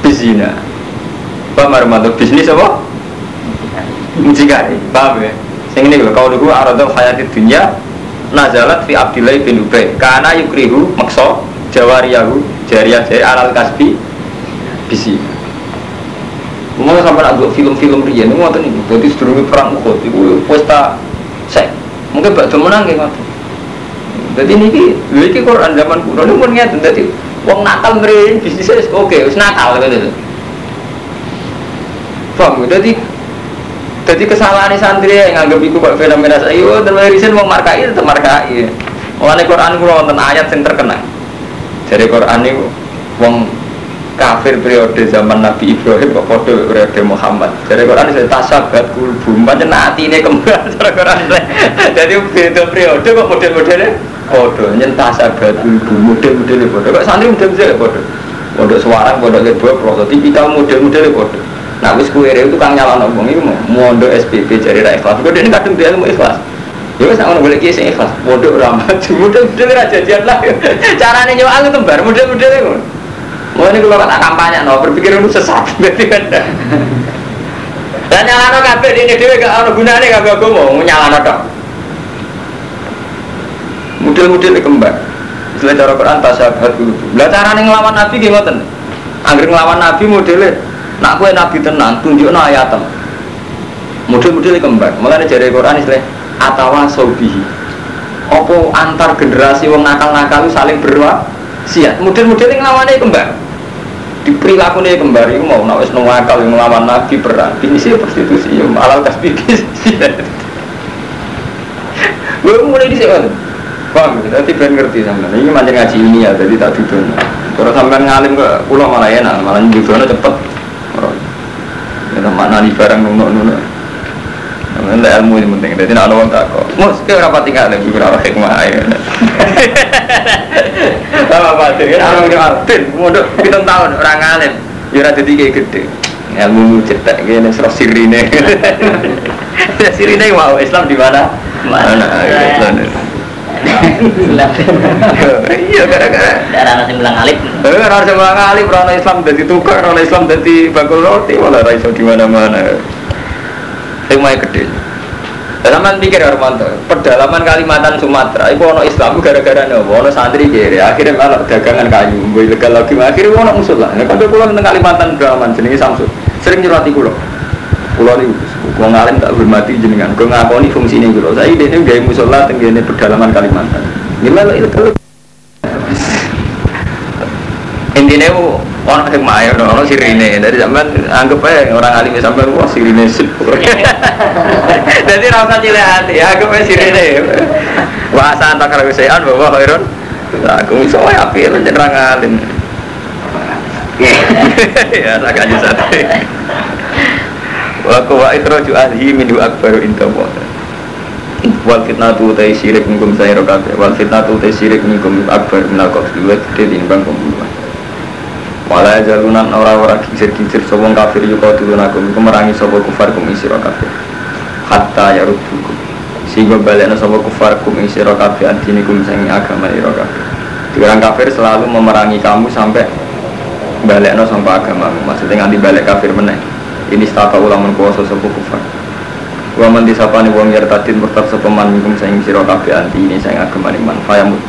Speaker 1: bizina paham Armando bisnis apa? mucikari paham ya yang ini kalau dulu aradul hayati dunia nazalat fi Abdillah bin Ubay karena yukrihu makso jawariyahu jariah jariah alal kasbi bisi mau sampai nak film-film rian ini mau nih jadi sedurungi perang Uhud itu pesta sek. Mungkin bakal menang kayak jadi ini ini Quran zaman kuno. Ini pun ngerti jadi uang nakal meren bisnisnya oke wis nakal gitu paham jadi jadi kesalahan santri yang nganggap itu kok fenomena saya itu dan riset uang markai tetap markai. Mulane Quran kulo wonten ayat yang terkenal. Dari Quran itu wong kafir periode zaman Nabi Ibrahim kok kode periode Muhammad. Dari Quran itu tasabat kulbu, pancen atine kembar cara Quran. Jadi beda periode kok model-modelnya kode nyen tasabat kulbu, model-modelnya kode. Kok santri model-modelnya kode. Pondok Semarang, Pondok Lebo, Pondok tipikal model-modelnya kode. Nah, wis kue itu tukang nyala wong iku mondok SPP jari ra ikhlas. Kok ini kadung dia ilmu ikhlas. Ya wis ngono boleh kiye sing ikhlas. Mondok ra maju, model-model ra jadian lah. Carane nyawal itu bar model-model ngono. Mau ini kalau kata kampanye, no, berpikir itu sesat, berarti kan. Dan nyalano kabeh di ini dewe gak ono gunane kabeh aku mau nyalano tok. Model-model kembar. Istilah cara Quran tasabat dulu. Lah carane nglawan Nabi nggih ngoten. Angger nglawan Nabi modele nak kowe Nabi tenan tunjukno ayatem. Model-model kembar. Mulane jare Quran istilah atawa sobihi. Apa antar generasi wong nakal-nakal saling berwa siat model-model yang lawannya kembar di perilaku nih kembali mau nak wis akal yang melawan nabi perang ini sih prostitusi ya malah kasih gue mulai di sini bang nanti ben ngerti sama ini macam ngaji ini ya jadi tak duduk. Kalau sampai ngalim ke pulau malah enak malah nyudono cepet. Ya mana nih barang nunuk nunuk Nanti ilmu ini penting, jadi nak orang tak kok. Mus, kau rapat tinggal lagi berapa hikmah ya. Sama batin, kan orang yang artin, mudah kita tahun orang alim, ya rada tiga gede. Ilmu cetak gini, serah sirine. sirine mau Islam di mana? Mana? Islam. Iya gara-gara
Speaker 2: Darah nasi bilang alif.
Speaker 1: Eh, orang sebelah ngalih, orang Islam jadi tukar, orang Islam jadi bakul roti, malah raiso di mana-mana. Hikmahnya gede. Zaman pikir Armanto, pedalaman Kalimantan Sumatera, itu ono Islam gara-gara nopo, ono santri kiri, akhirnya malah dagangan kayu, gue ilegal lagi, akhirnya ono musuh lah. Nah, kalau pulau tentang Kalimantan Brahman, jenenge Samsul, sering nyurati pulau. Pulau ini, gue ngalim tak hormati jenengan, gue ngakoni ini pulau. Saya ini gaya musola tenggine pedalaman Kalimantan. Gimana ilegal? Intinya orang hikmah ya, orang sirine. Dari zaman anggap aja orang alim sampai wah sirine sip. Jadi rasa cilik hati, anggap aja sirine. Wah santak kalau bawa khairun. Aku bisa wae api lu jeneng alim. Ya tak aja sate. Wa kuwa ikraju ahli min akbaru inta wa. Wal fitnatu ta syirik minkum sayro kabeh. Wal fitnatu ta syirik minkum akbar minal qatl wa gede timbang pembunuhan. Wala jalunan ora-ora kincir-kincir sapa kafir yuka dulunakum iku merangi sapa kufar kum isira kabeh. Hatta ya rubukum. Sehingga balekna sapa kufar kum isira kabeh antinikum sing agama ira kabeh. Diorang kafir selalu memerangi kamu sampai balekno sampai agama. Maksudnya nganti balik kafir meneh. Ini stata ulama kuasa sapa kufar. Wa man disapani wong yartadin murtad sapa man minkum sing sira kabeh anti ini sing agama iman fayamut.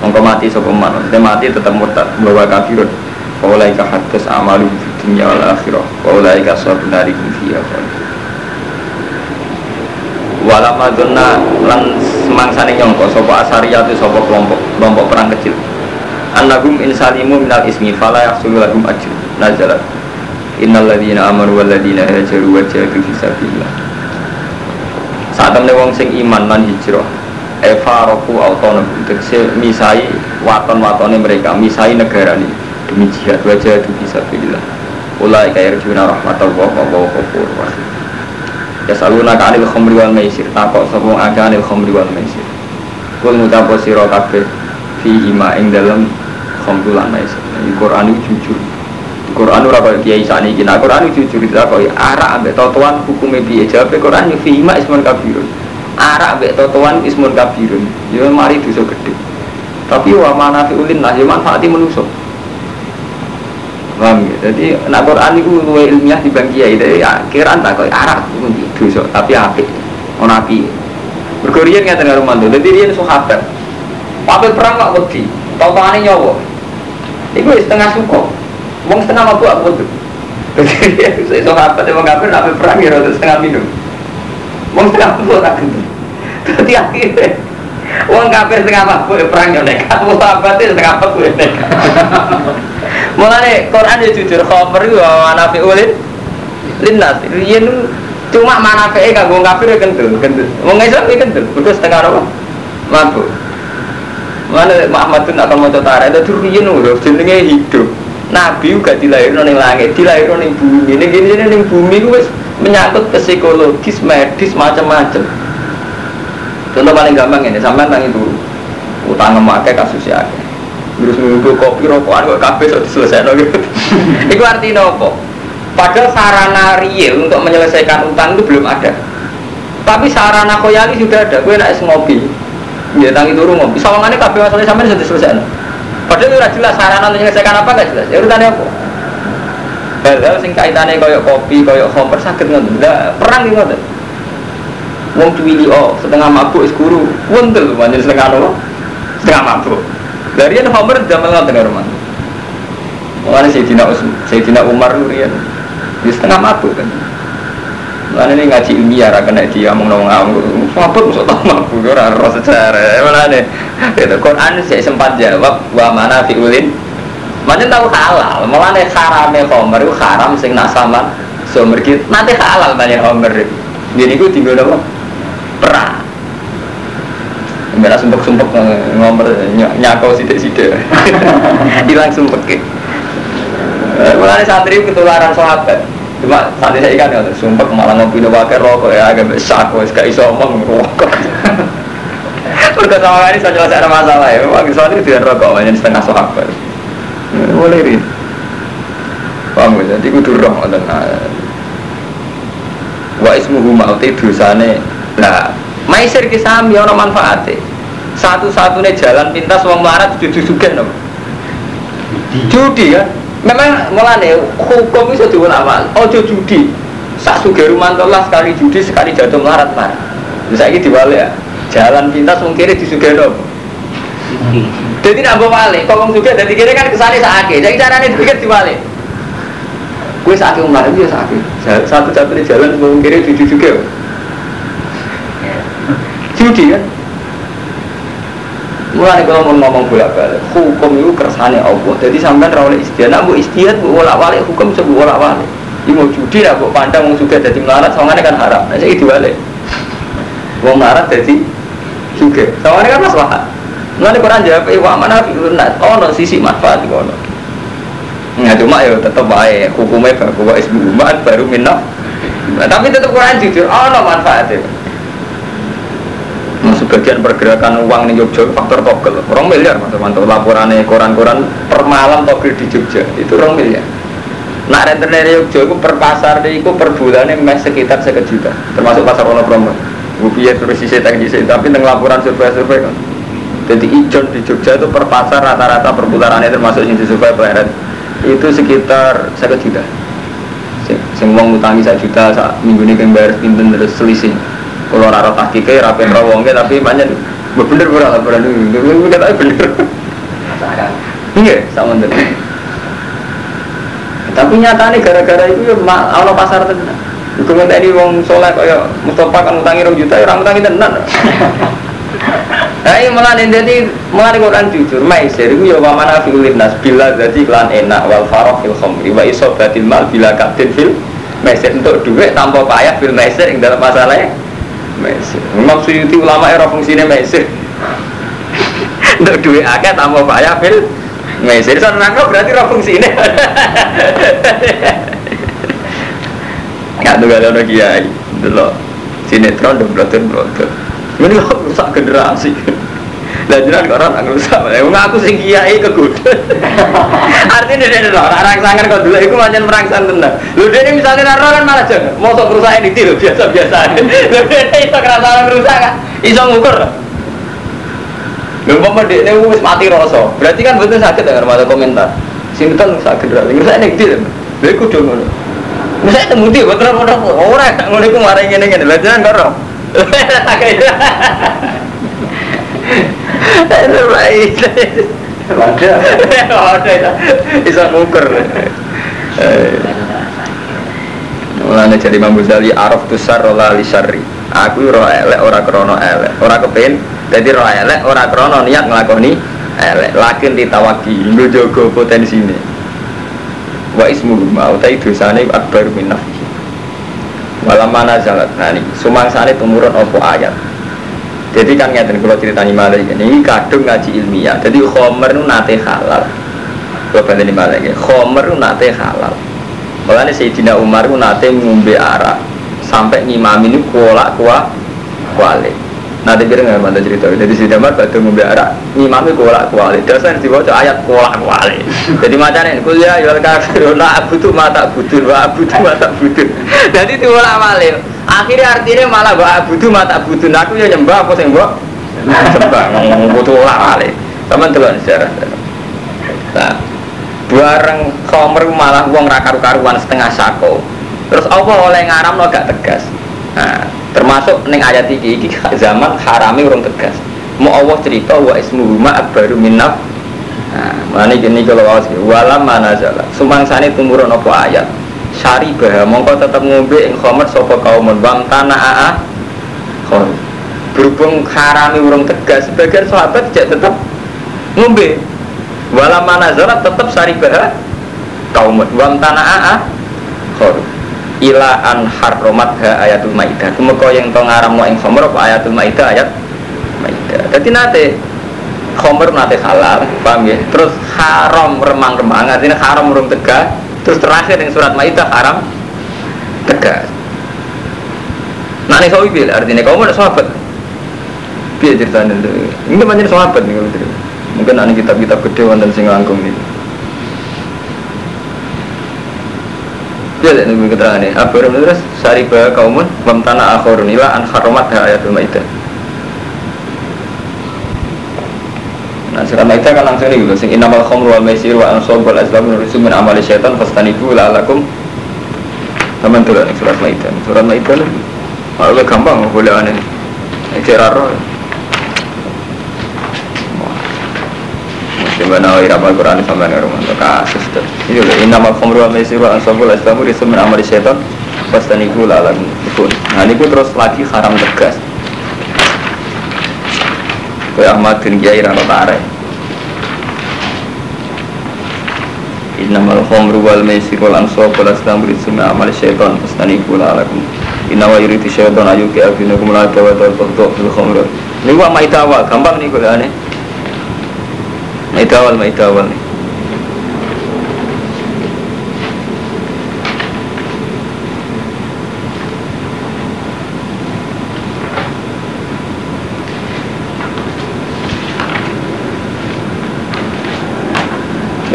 Speaker 1: Mongko mati sapa mati tetap murtad bahwa kafirun. Waulaika hadas amalu fi dunya wal akhirah Waulaika ashabun nari fiha Walama donna lan semangsane nyongko sapa asariyatu sapa kelompok kelompok perang kecil. Annahum insalimu minal ismi fala yahsulu lahum ajr nazalat. Innal ladzina amanu wal ladzina hajaru wa jahadu fi sabilillah. Saat temen wong sing iman lan hijrah Eva roku autonom misai waton-watone mereka misai negara ini demi jihad wajah itu bisa pilih ulai kaya rjuna rahmatullah wa wa kafur ya saluna ka anil khamri wal maisir takok sapa akeh anil khamri wal maisir. Kul mutapo sira kabeh fihi ma ing dalem khamru lan maisir. Iki Quran itu jujur. Quran ora kaya kiai saniki nah Quran itu jujur itu kaya arak ambek totoan hukume piye? Jawab Quran yo fihi ma ismun kabirun. Arak ambek totoan ismun kabirun. Yo mari dosa gede tapi wa manafi'ulin nah yo manfaati manusa Paham ya? Jadi nak Quran itu luwe ilmiah di bang. Jadi ya kiraan tak kau Arab itu so, tapi api, on api. Tengah rumah tuh. Jadi dia sahabat. Papel perang wedi. Tahu tangannya nyawa. Iku setengah suko. Wong setengah mabuk aku tuh. Jadi sahabat emang kafir nak perang ya rata setengah minum. Wong setengah mabuk tak gitu. Jadi akhirnya Wong kafir setengah mabuk perang ya nekat. Wong setengah mabuk ya nekat. Mulane Quran ya jujur khabar itu mana ulin linnas. Yen cuma mana fe kanggo kafir ya kentul, kentul. Wong Islam ya kentul, kudu setengah apa? Mampu. Mana Muhammad tuh akan mau tara itu riyen lho jenenge hidup. Nabi juga dilahirno ning langit, dilahirno ning bumi. Ning gini ning bumi ku wis menyangkut psikologis, medis macam-macam. Contoh paling gampang ini, sampean tangi dulu. Utang memakai kasus ya terus nunggu kopi rokokan kok kafe sudah selesai no gitu itu artinya apa? Padahal sarana real untuk menyelesaikan utang itu belum ada. Tapi sarana koyali sudah ada. Gue naik ngopi ya tangi turu ngopi. Sawangannya kafe masalahnya sampai sudah selesai. Padahal itu jelas sarana untuk menyelesaikan apa nggak jelas. Ya urutannya apa? Hal-hal sing kaitannya koyok kopi koyok koper sakit nggak perang gitu nggak Wong cuwili oh setengah mabuk es guru, wontel manjen setengah no, setengah mabuk. Dari yang Homer zaman nggak dengar rumah. Sayyidina Usman, Sayyidina Umar Nurian di setengah mabuk kan. Mana ini ngaji ilmiah, kena dia ngomong ngomong ngomong, mabuk musuh tahu mabuk, orang roh. Mana nih? Itu Quran saya sempat jawab, wa mana fiulin Macam tahu halal, malah nih haramnya homer itu haram sing nasaman sumber gitu. Nanti halal banyak homer. Jadi gue tinggal apa? Perang. Mereka sumpek-sumpek ngomer nyakau sidik-sidik. Hilang sumpek gitu. Mulai santri ketularan sahabat. Cuma santri saya ikan ya, sumpek malah ngopi no pakai rokok ya agak besar kok, gak iso omong rokok. Mereka sama ini saya selesai masalah ya, memang santri tidak rokok, hanya setengah sahabat. Boleh ini. Paham ya? Jadi kudu roh ngoten. Wa ismuhu mauti dosane. Nah, maisir ki sami ana manfaate. Satu-satunya jalan pintas wong melarat judi sugih no. Judi kan. Memang mulane hukum itu diulama. Ojo judi. Sak sugih rumantolah sekali judi sekali jatuh melarat mah. Bisa ini diwale ya. Jalan pintas wong kiri disugihno. Jadi nak bawa balik, kalau juga dari kiri kan ke sana sakit. Jadi caranya dipikir diwale. Gue sakit itu ya sakit. Satu satunya jalan sebelum kiri judi juga. Judi kan. Mulai kalau mau ngomong bolak balik, hukum itu kersane Allah. Jadi sampai rawale istiadat, nak bu istiadat bu bolak balik, hukum bu bolak balik. Ini mau judi lah, bu pandang mau juga jadi melarat, soalnya kan haram. Nah, saya itu balik. Mau melarat jadi juga, soalnya kan masalah. Mulai Quran jawab, eh wa mana fi'unat, oh no sisi manfaat di kono. Nah cuma ya tetap baik, hukumnya baku wa isbu umat baru minna. Nah, tapi tetap Quran jujur, oh no manfaatnya. Sebagian pergerakan uang di Jogja faktor togel, orang miliar mas mantap laporannya koran-koran per malam togel di Jogja itu orang miliar. Nah rentenir Jogja itu per pasar itu per bulannya mes sekitar sekitar juta, termasuk pasar Wonopromo. Gue terus sisi teknis tapi dengan laporan survei-survei kan. Jadi ijon di Jogja itu per pasar rata-rata perputarannya termasuk yang disurvei pleret itu sekitar satu juta. Sing wong ngutangi satu juta minggu ini kan bayar terus selisih. Kalau rara tahkike rapi rawongnya tapi banyak bener bener laporan itu, bener tapi bener. Iya, sama bener. Tapi nyatanya gara-gara itu ya Allah pasar tenan. Iku ngenteni wong soleh kaya Mustafa kan ngutangi 2 juta, orang ngutangi tenan. Nah, malah jadi malah Quran jujur, maisir itu ya mana fiulin nas bila jadi iklan enak wal faroh fil khomri wa isobatil mal bila kadin fil maisir untuk duit tanpa payah fil maisir yang dalam masalahnya maisir. Memang suyuti ulama era fungsinya maisir. untuk duit akeh tanpa payah fil maisir. So nangkep berarti era fungsinya. Nggak tuh gak ada kiai, dulu sinetron dong brotor brotor. Ini kok rusak generasi. Lah jenengan kok ora rusak. Wong aku sing kiai kegoda. Artinya dia ora orang sangar kok dulu iku pancen merangsang tenan. Lho dene misalnya ora kan malah jan mosok kerusakan iki lho biasa-biasa. Lho dene iso kerasan rusak kan. Iso ngukur. Lho umpama dekne wis mati rasa. Berarti kan betul sakit ya ada komentar. Sinten sakit ra. Rusak nek ndi lho. Lha iku do ngono. Misalnya temu dia, betul betul orang ngono iku marai ngene ngene. Lah kok Terbaik.
Speaker 2: Ada.
Speaker 1: Ada. Bisa ngukur. Mulane jadi Imam Ghazali araf tusar rola li syarri. Aku ora elek ora krono elek. Ora kepen dadi ora elek ora krono niat nglakoni elek. Lakin ditawaki nggo jaga potensine. Wa ismu ma utai dosane akbar min nafsi. Walam mana jalan nah ini sumangsane tumurun opo ayat jadi kan ngeten kalau ceritanya malah ini kadung ngaji ilmiah. Jadi khomer itu nate halal. Kalau balik malah ini khomer itu nate halal. Makanya Sayyidina Umar itu nate ngumbe arak. Sampai ngimam ini kuala kuah kuali. Nanti kira nggak mana cerita. Jadi Sayyidina Umar batu ngumbe arak ngimami kuala kuali. Dasar dibaca ayat kuala kuali. Jadi macamnya kuliah ya kafiruna abudu mata budun wa abudu mata budun jadi diulang malih akhirnya artinya malah gak abudu mata budun aku ya nyembah apa sih mbak nyembah ngomong butuh ulang malih. Teman teman sejarah. Nah bareng komer malah uang rakaru karuan setengah sako. Terus Allah oleh ngaram lo gak tegas? Nah termasuk neng ayat ini, ini zaman harami orang tegas. Mau Allah cerita wa ismuhu ma akbaru minnaf. Nah, mana gini kalau awas walam mana jalan. Sumangsane tumurun apa ayat. Sari bah, mongko tetap ngombe ing khomer sapa kaumun bang tanah aa. Khon. Berhubung harami urung tegas, sebagian sahabat tidak tetap ngombe. Wala mana zarat tetap saribah kaum wam tanaa khor ila an harromat ha ayatul maidah kemeko yang to ngaramno ing khamr apa ayatul maidah ayat maidah dadi nate khamr nate halal paham ya terus haram remang-remang artinya haram urung tegak terus terakhir yang surat maidah haram tegak nah ini sawi bil artinya kamu ada sahabat. Biar ceritanya itu ini banyak sahabat nih kalau cerita. Mungkin ada kitab-kitab gede wonten sing langkung ini Ya, ini keterangan ini. Abu Rum terus saribah kaumun mamtana akhorun ila an haromat ayatul maidah. Surat Maidah kan langsung nih, sing inamal khamru wal maisir wa ansab wal azlam nurusu min amali syaitan fastanibu la'alakum Taman tuh nih surat Maidah. Surat Maidah lah. Kalau gampang boleh aneh. Muslim bana wa irabal Quran sama dengan rumah kasus tuh. Ini loh. Inamal khamru wal maisir wa ansab wal azlam nurusu min amali syaitan fastanibu la'alakum Nah, ini terus lagi haram tegas. Kaya Ahmad bin Kiai Rano Tarik Innamal khomru wal maisir wal ansab wal aslam rizmi amal syaitan fastanibu la'alakum Inna wa yuriti syaitan ayu ki abinakum la tawa wal baghdha fil khomru Ini wa maitawa, gampang nih kula aneh Maitawal, maitawal nih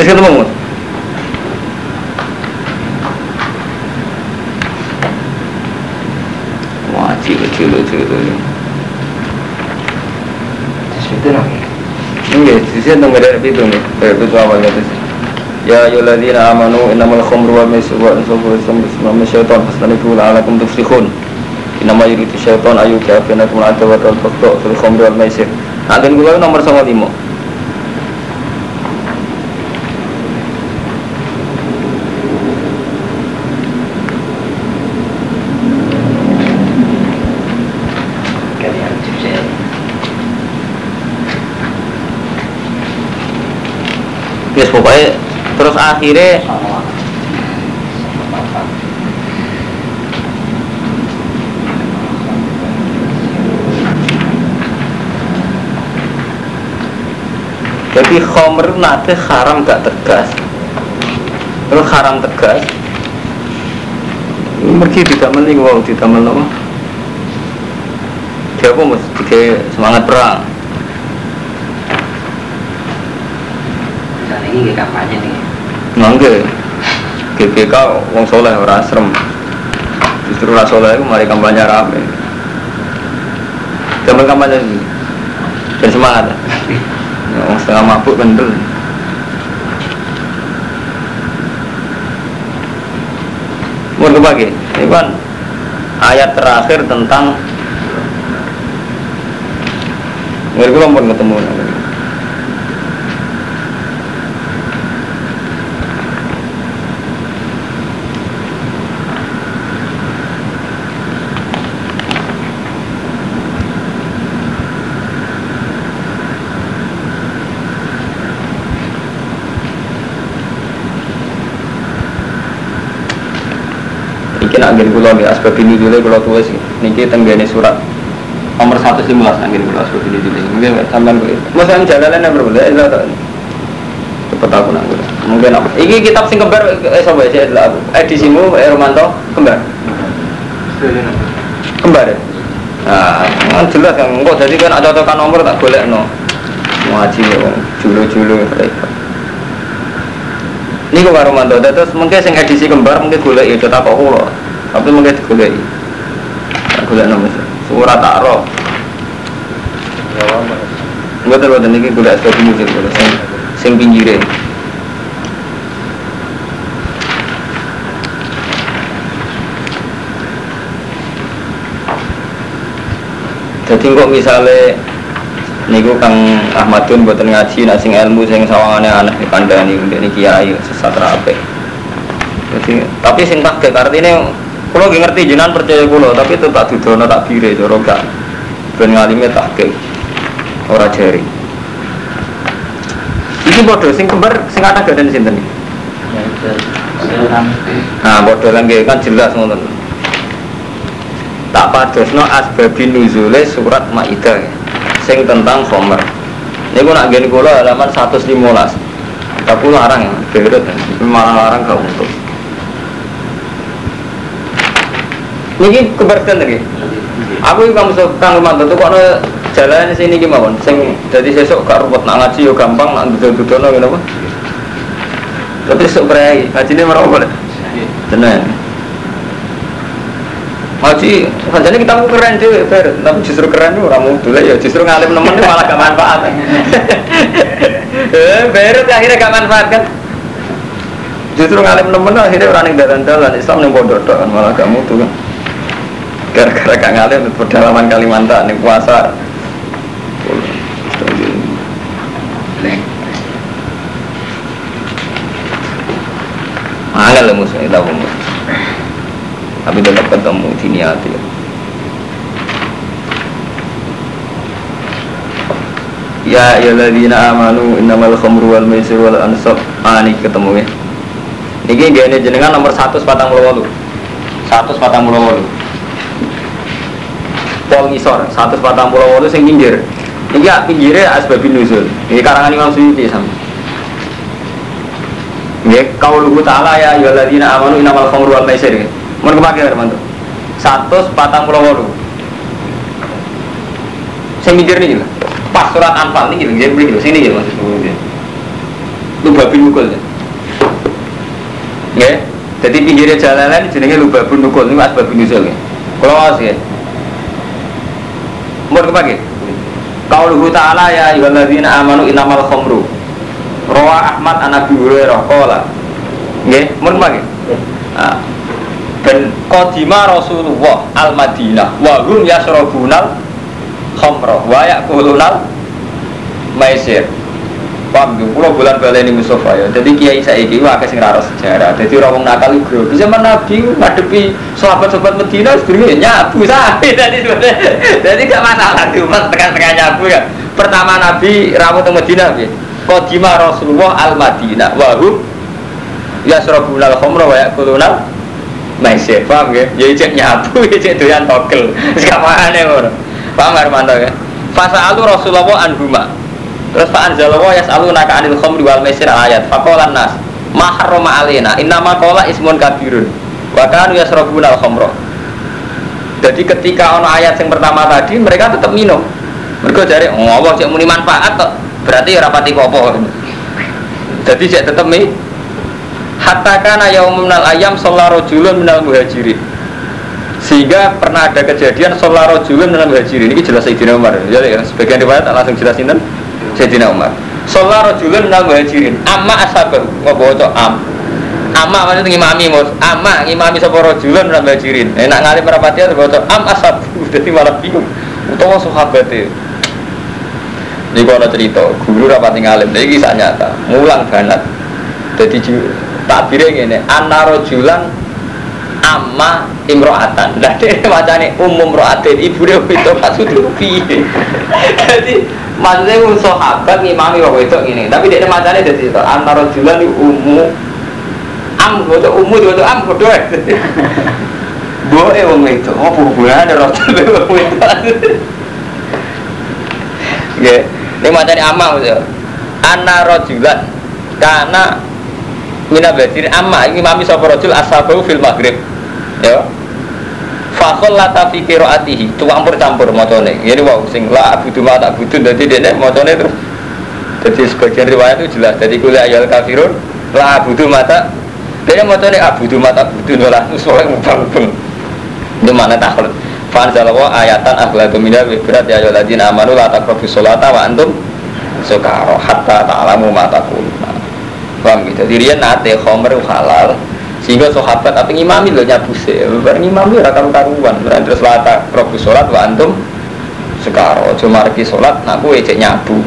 Speaker 1: Wis ketemu Mus? Wah, cilu cilu cilu.
Speaker 2: Sesuatu lagi.
Speaker 1: Beda itu nih, beda itu awalnya itu. Ya ayyuhalladzina amanu innamal khamru wal maisir wal ansabu wal azlamu rizqun syaitan fastanibu la'alakum tuflihun. Innama yuridu syaitan ayu ka'afinakum al-adawa wal baghdha fil khamri wal maisir. Dan kula nomor 95.
Speaker 2: Kalian sukses.
Speaker 1: Yes, pokoknya terus akhirnya jadi khomer nate haram gak tegas. Terus haram tegas. Mergi tidak mending wow tidak menolong dia mas? Tiga semangat perang.
Speaker 2: Ini kampanye nih.
Speaker 1: Mangga GBK wong soleh ora asrem. Justru ora soleh itu mari kampanye rame. Zaman kampanye ini dan semangat. Ya, wong setengah mabuk kendel. Mau kebagi, ini kan ayat terakhir tentang Mereka pernah ketemu nak ngene kula nggih asbab ini dulu kula tulis niki tenggene surat nomor 111 nak ngene kula asbab ini dulu. Mungkin sampean. Mas yang jalalan berbeda itu tak. Cepet aku nak. Mungkin apa? Iki kitab sing kembar eh sapa sih aku. Edisimu eh Romanto kembar. Kembar ya? Nah, kan jelas kan kok jadi kan ada tekan nomor tak golek no. Ngaji ya julu-julu repot. Ini kok karo mantu, terus mungkin sing edisi kembar mungkin golek itu tak kok tapi mungkin digolek. Tak golek nama surat tak roh. Enggak terus dan ini golek sebagai musik golek sing sing pinggire. Jadi kok misalnya niku Kang Ahmadun buatan ngaji nak sing ilmu sing sawangane anak dikandani ini kiai sesat rapi. Jadi tapi sing tak kalau ngerti jenengan percaya kulo tapi itu tak dudono tak bire cara gak ben ngalime tahqiq ora jari. Iki bodoh, sing kembar sing kata gadan sinten iki? Nah, bodoh lan kan jelas ngono. Tak padosno asbabin nuzule surat Maidah sing tentang Khomer. Niku nak nggen kula halaman 115. Tapi larang ya, berut malah larang gak untuk. Niki keberatan lagi. Aku iki kamu kang Romanto tuh kok jalan sini gimana? Sing jadi sesuk gak ruwet nak ngaji yo gampang nak duduk-dudukno ngene apa? Tapi sok berai, ngajine mereka boleh. Tenan. Ngaji, sajane kita keren deh, Fer. Tapi justru keren tuh orang mutu ya, justru ngalim nemen ini malah gak manfaat. Eh, Berit akhirnya gak manfaat kan? Justru ngalim nemen akhirnya orang yang dalan-dalan Islam yang bodoh kan malah gak mutu kan. Gara-gara gak ngalim pedalaman Kalimantan nih puasa. Angel lah musuhnya tahu. Tapi tetap ketemu di niat ya. Ya ladina amanu innamal khamru wal maisir wal ansab. Ah ini ketemu ya. Niki gene jenengan nomor 148. 148. Pol ngisor 148 sing pinggir. Niki ya pinggirnya asbabun nuzul. Ini karangan Imam Suyuti sama. Ya, kauluhu ta'ala ya ayyuhalladzina amanu innamal khamru wal maisir. Mun kemake teman tuh. 148. Sing mikir nih lah. Pas surat Anfal nih gitu, jadi beli sini ya maksud gue. Lu babi mukul ya. Ya, jadi pinggirnya jalanan jenenge lu babi mukul ini asbab nuzul ya. Kalau ya. Mun kemake. Kauluhu ta'ala ya ayyuhalladzina amanu innamal khamru Rawa Ahmad an Abi Hurairah qala. Nggih, mun mangke. Nah, dan qadima Rasulullah al Madinah wa hum yasrabunal khamra wa yaqulunal maisir. Paham gitu, pulau bulan balik ini Mustafa ya. Jadi kiai saya ini wah sing raro sejarah. Jadi orang nakal itu Di zaman Nabi ngadepi sahabat-sahabat Medina Sebenarnya nyabu. Sapi Jadi jadi gak masalah Cuma tengah-tengah nyabu ya. Pertama Nabi rawat ke Medina ya Kodima Rasulullah al Madinah wahum yasrabuna al khamra wa yakuluna maisir. Paham ya ya cek nyabu ya cek doyan togel. Sekamane ngono. Paham Armando ya? Fasa alu Rasulullah anhuma terus fa anzalallah yas'aluna ka anil khamri wal maisir ayat faqala nas ma harrama alaina innama qala ismun kabirun. Wa kanu yasrabuna al khamra. Jadi ketika ono ayat yang pertama tadi mereka tetap minum. Mereka cari Allah cek muni manfaat kok. Berarti rapati popo jadi cek tetap nih hatta kana yaumul ayam sallallahu rajulun minal muhajirin. Sehingga pernah ada kejadian sallallahu rajulun minal muhajirin. Ini jelas Sayyidina Umar. Ya, ya sebagian riwayat langsung jelasin kan Sayyidina Umar. Sallallahu rajulun minal muhajirin amma asabah ngopo to? Am. Amma maksudnya ngimami mus amma ngimami sapa rajulun minal muhajirin enak ngalim rapati to? Am asab jadi malah bingung. Utawa sahabate. Ini kalau cerita, guru rapat ngalim, ini kisah nyata, ngulang banget. Jadi takbirnya gini, anaro julan amma imro'atan. Nah dia macamnya umum ro'atin, ibu dia itu maksudnya piye. Jadi maksudnya sahabat ngimami waktu itu gini, tapi dia macamnya jadi itu, anaro julan itu umum am, itu umum itu am, kudu Boe wong itu, oh hubungannya rotan wong itu. Ya, ini macam ini amma maksudnya. Anna rojulan karena mina badir amma ini mami sapa rojul asabahu fil maghrib. Ya. Fakol lata fi qiraatihi, tu campur campur macane. Ini wow sing la abudu ma tak budu dadi dene macane terus. Jadi sebagian riwayat itu jelas. Jadi kuliah ayat kafirun la abudu mata dia macane abudu mata budu lah soalnya mubang-mubang. Itu mana takut. Fanzalawa ayatan akhlatu minal wibrat ya ayyuhalladzina amanu la taqrabu sholata wa antum sukara hatta ta'lamu ma taquluna. Paham gitu. Jadi dia nate khomer halal sehingga sahabat tapi ngimami lho nyabu sih. Bareng ngimami ora karu-karuan. Berarti terus la taqrabu sholat wa antum sukara. Cuma margi sholat nak kowe cek nyabu.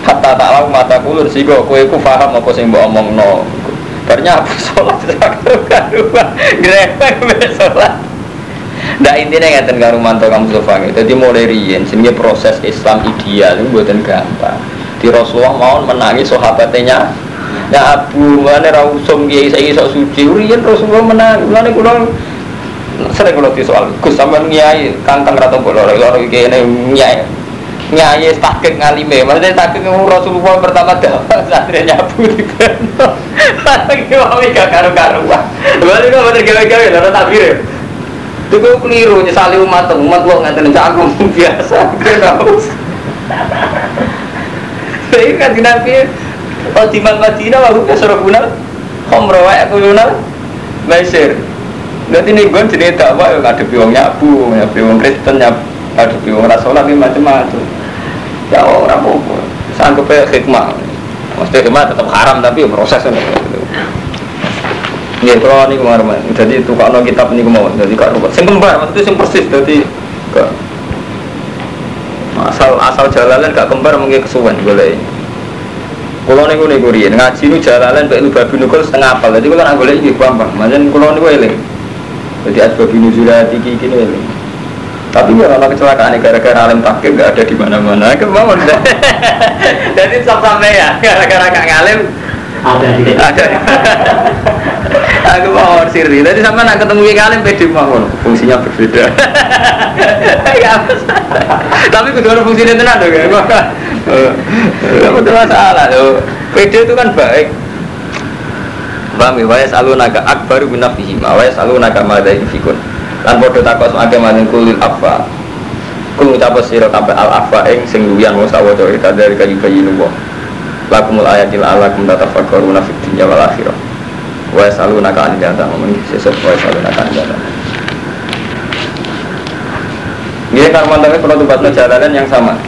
Speaker 1: Hatta ta'lamu ma taqulun sehingga kowe ku paham apa sing mbok omongno. Bar nyabu sholat karu-karuan. Grepek sholat. Nah intinya ngeten karo mantu kamu sofa Jadi mulai riyen sehingga proses Islam ideal itu buatan gampang. Di Rasulullah mau menangi sahabatnya Ya Abu, mana ra usum kiai saiki sok suci. Riyen Rasulullah menang. Mulane kula sering kula soal Gus sampean kiai kangkang ra tau kula loro iki kene nyai. Nyai takik ngalime, maksudnya takik Rasulullah pertama dah santri nyabu di bento. Lagi mau gak karu-karuan. Berarti kok bener gawe-gawe lho takbir. Itu gue keliru nyesali umat umat lo nganterin aku biasa. Kira Tapi kan Nabi Oh di Madinah waktu ke Surabaya Khomro wae kulunal Maisir Nanti nih gue jenis dakwah ya ada biwang nyabu, ya biwang Kristen, ya ada biwang Rasulullah, ini macam-macam. Ya orang apa sanggup ya hikmah. Maksudnya hikmah tetap haram tapi ya proses kan. Nggih, kalau ini kemarin, jadi tukang kitab ini kemauan, jadi kak rubat. Sing kembar, maksudnya sing persis, jadi asal asal jalalan gak kembar mungkin kesuwen boleh. Kalau nih gue nih ngaji nu jalalan lu babi nukul setengah apal, jadi kalau nggak boleh ini gampang. Macam kalau nih gue eling, jadi asbabi nuzulati kiki kini eling. Tapi ya kalau kecelakaan gara-gara alim takdir gak ada di mana-mana, kemauan. Jadi sampai ya, gara-gara gak ngalim
Speaker 2: ada di
Speaker 1: ada. Aku mau siri. Tadi sama nak ketemu yang alim pede mawon, fungsinya berbeda. Ya, tapi kedua fungsinya tenan dong ya. Kamu tuh masalah tuh. Pede itu kan baik. Paham ya? Wa yasalunaka akbaru min nafsihi ma wa yasalunaka ma dha fikun. Lan padha takos ake maning kulil afa. Kul ngucap sira kabeh al afa ing sing wong sawaca ita dari kayu bayi nuwa. Lakumul ayatil alakum tatafakkaruna fid dunya wal akhirah. Wa yasalunaka anil jannah ngomong sesuk wa yasalunaka anil jannah. Dia kan mantannya penutupan jalanan yang sama.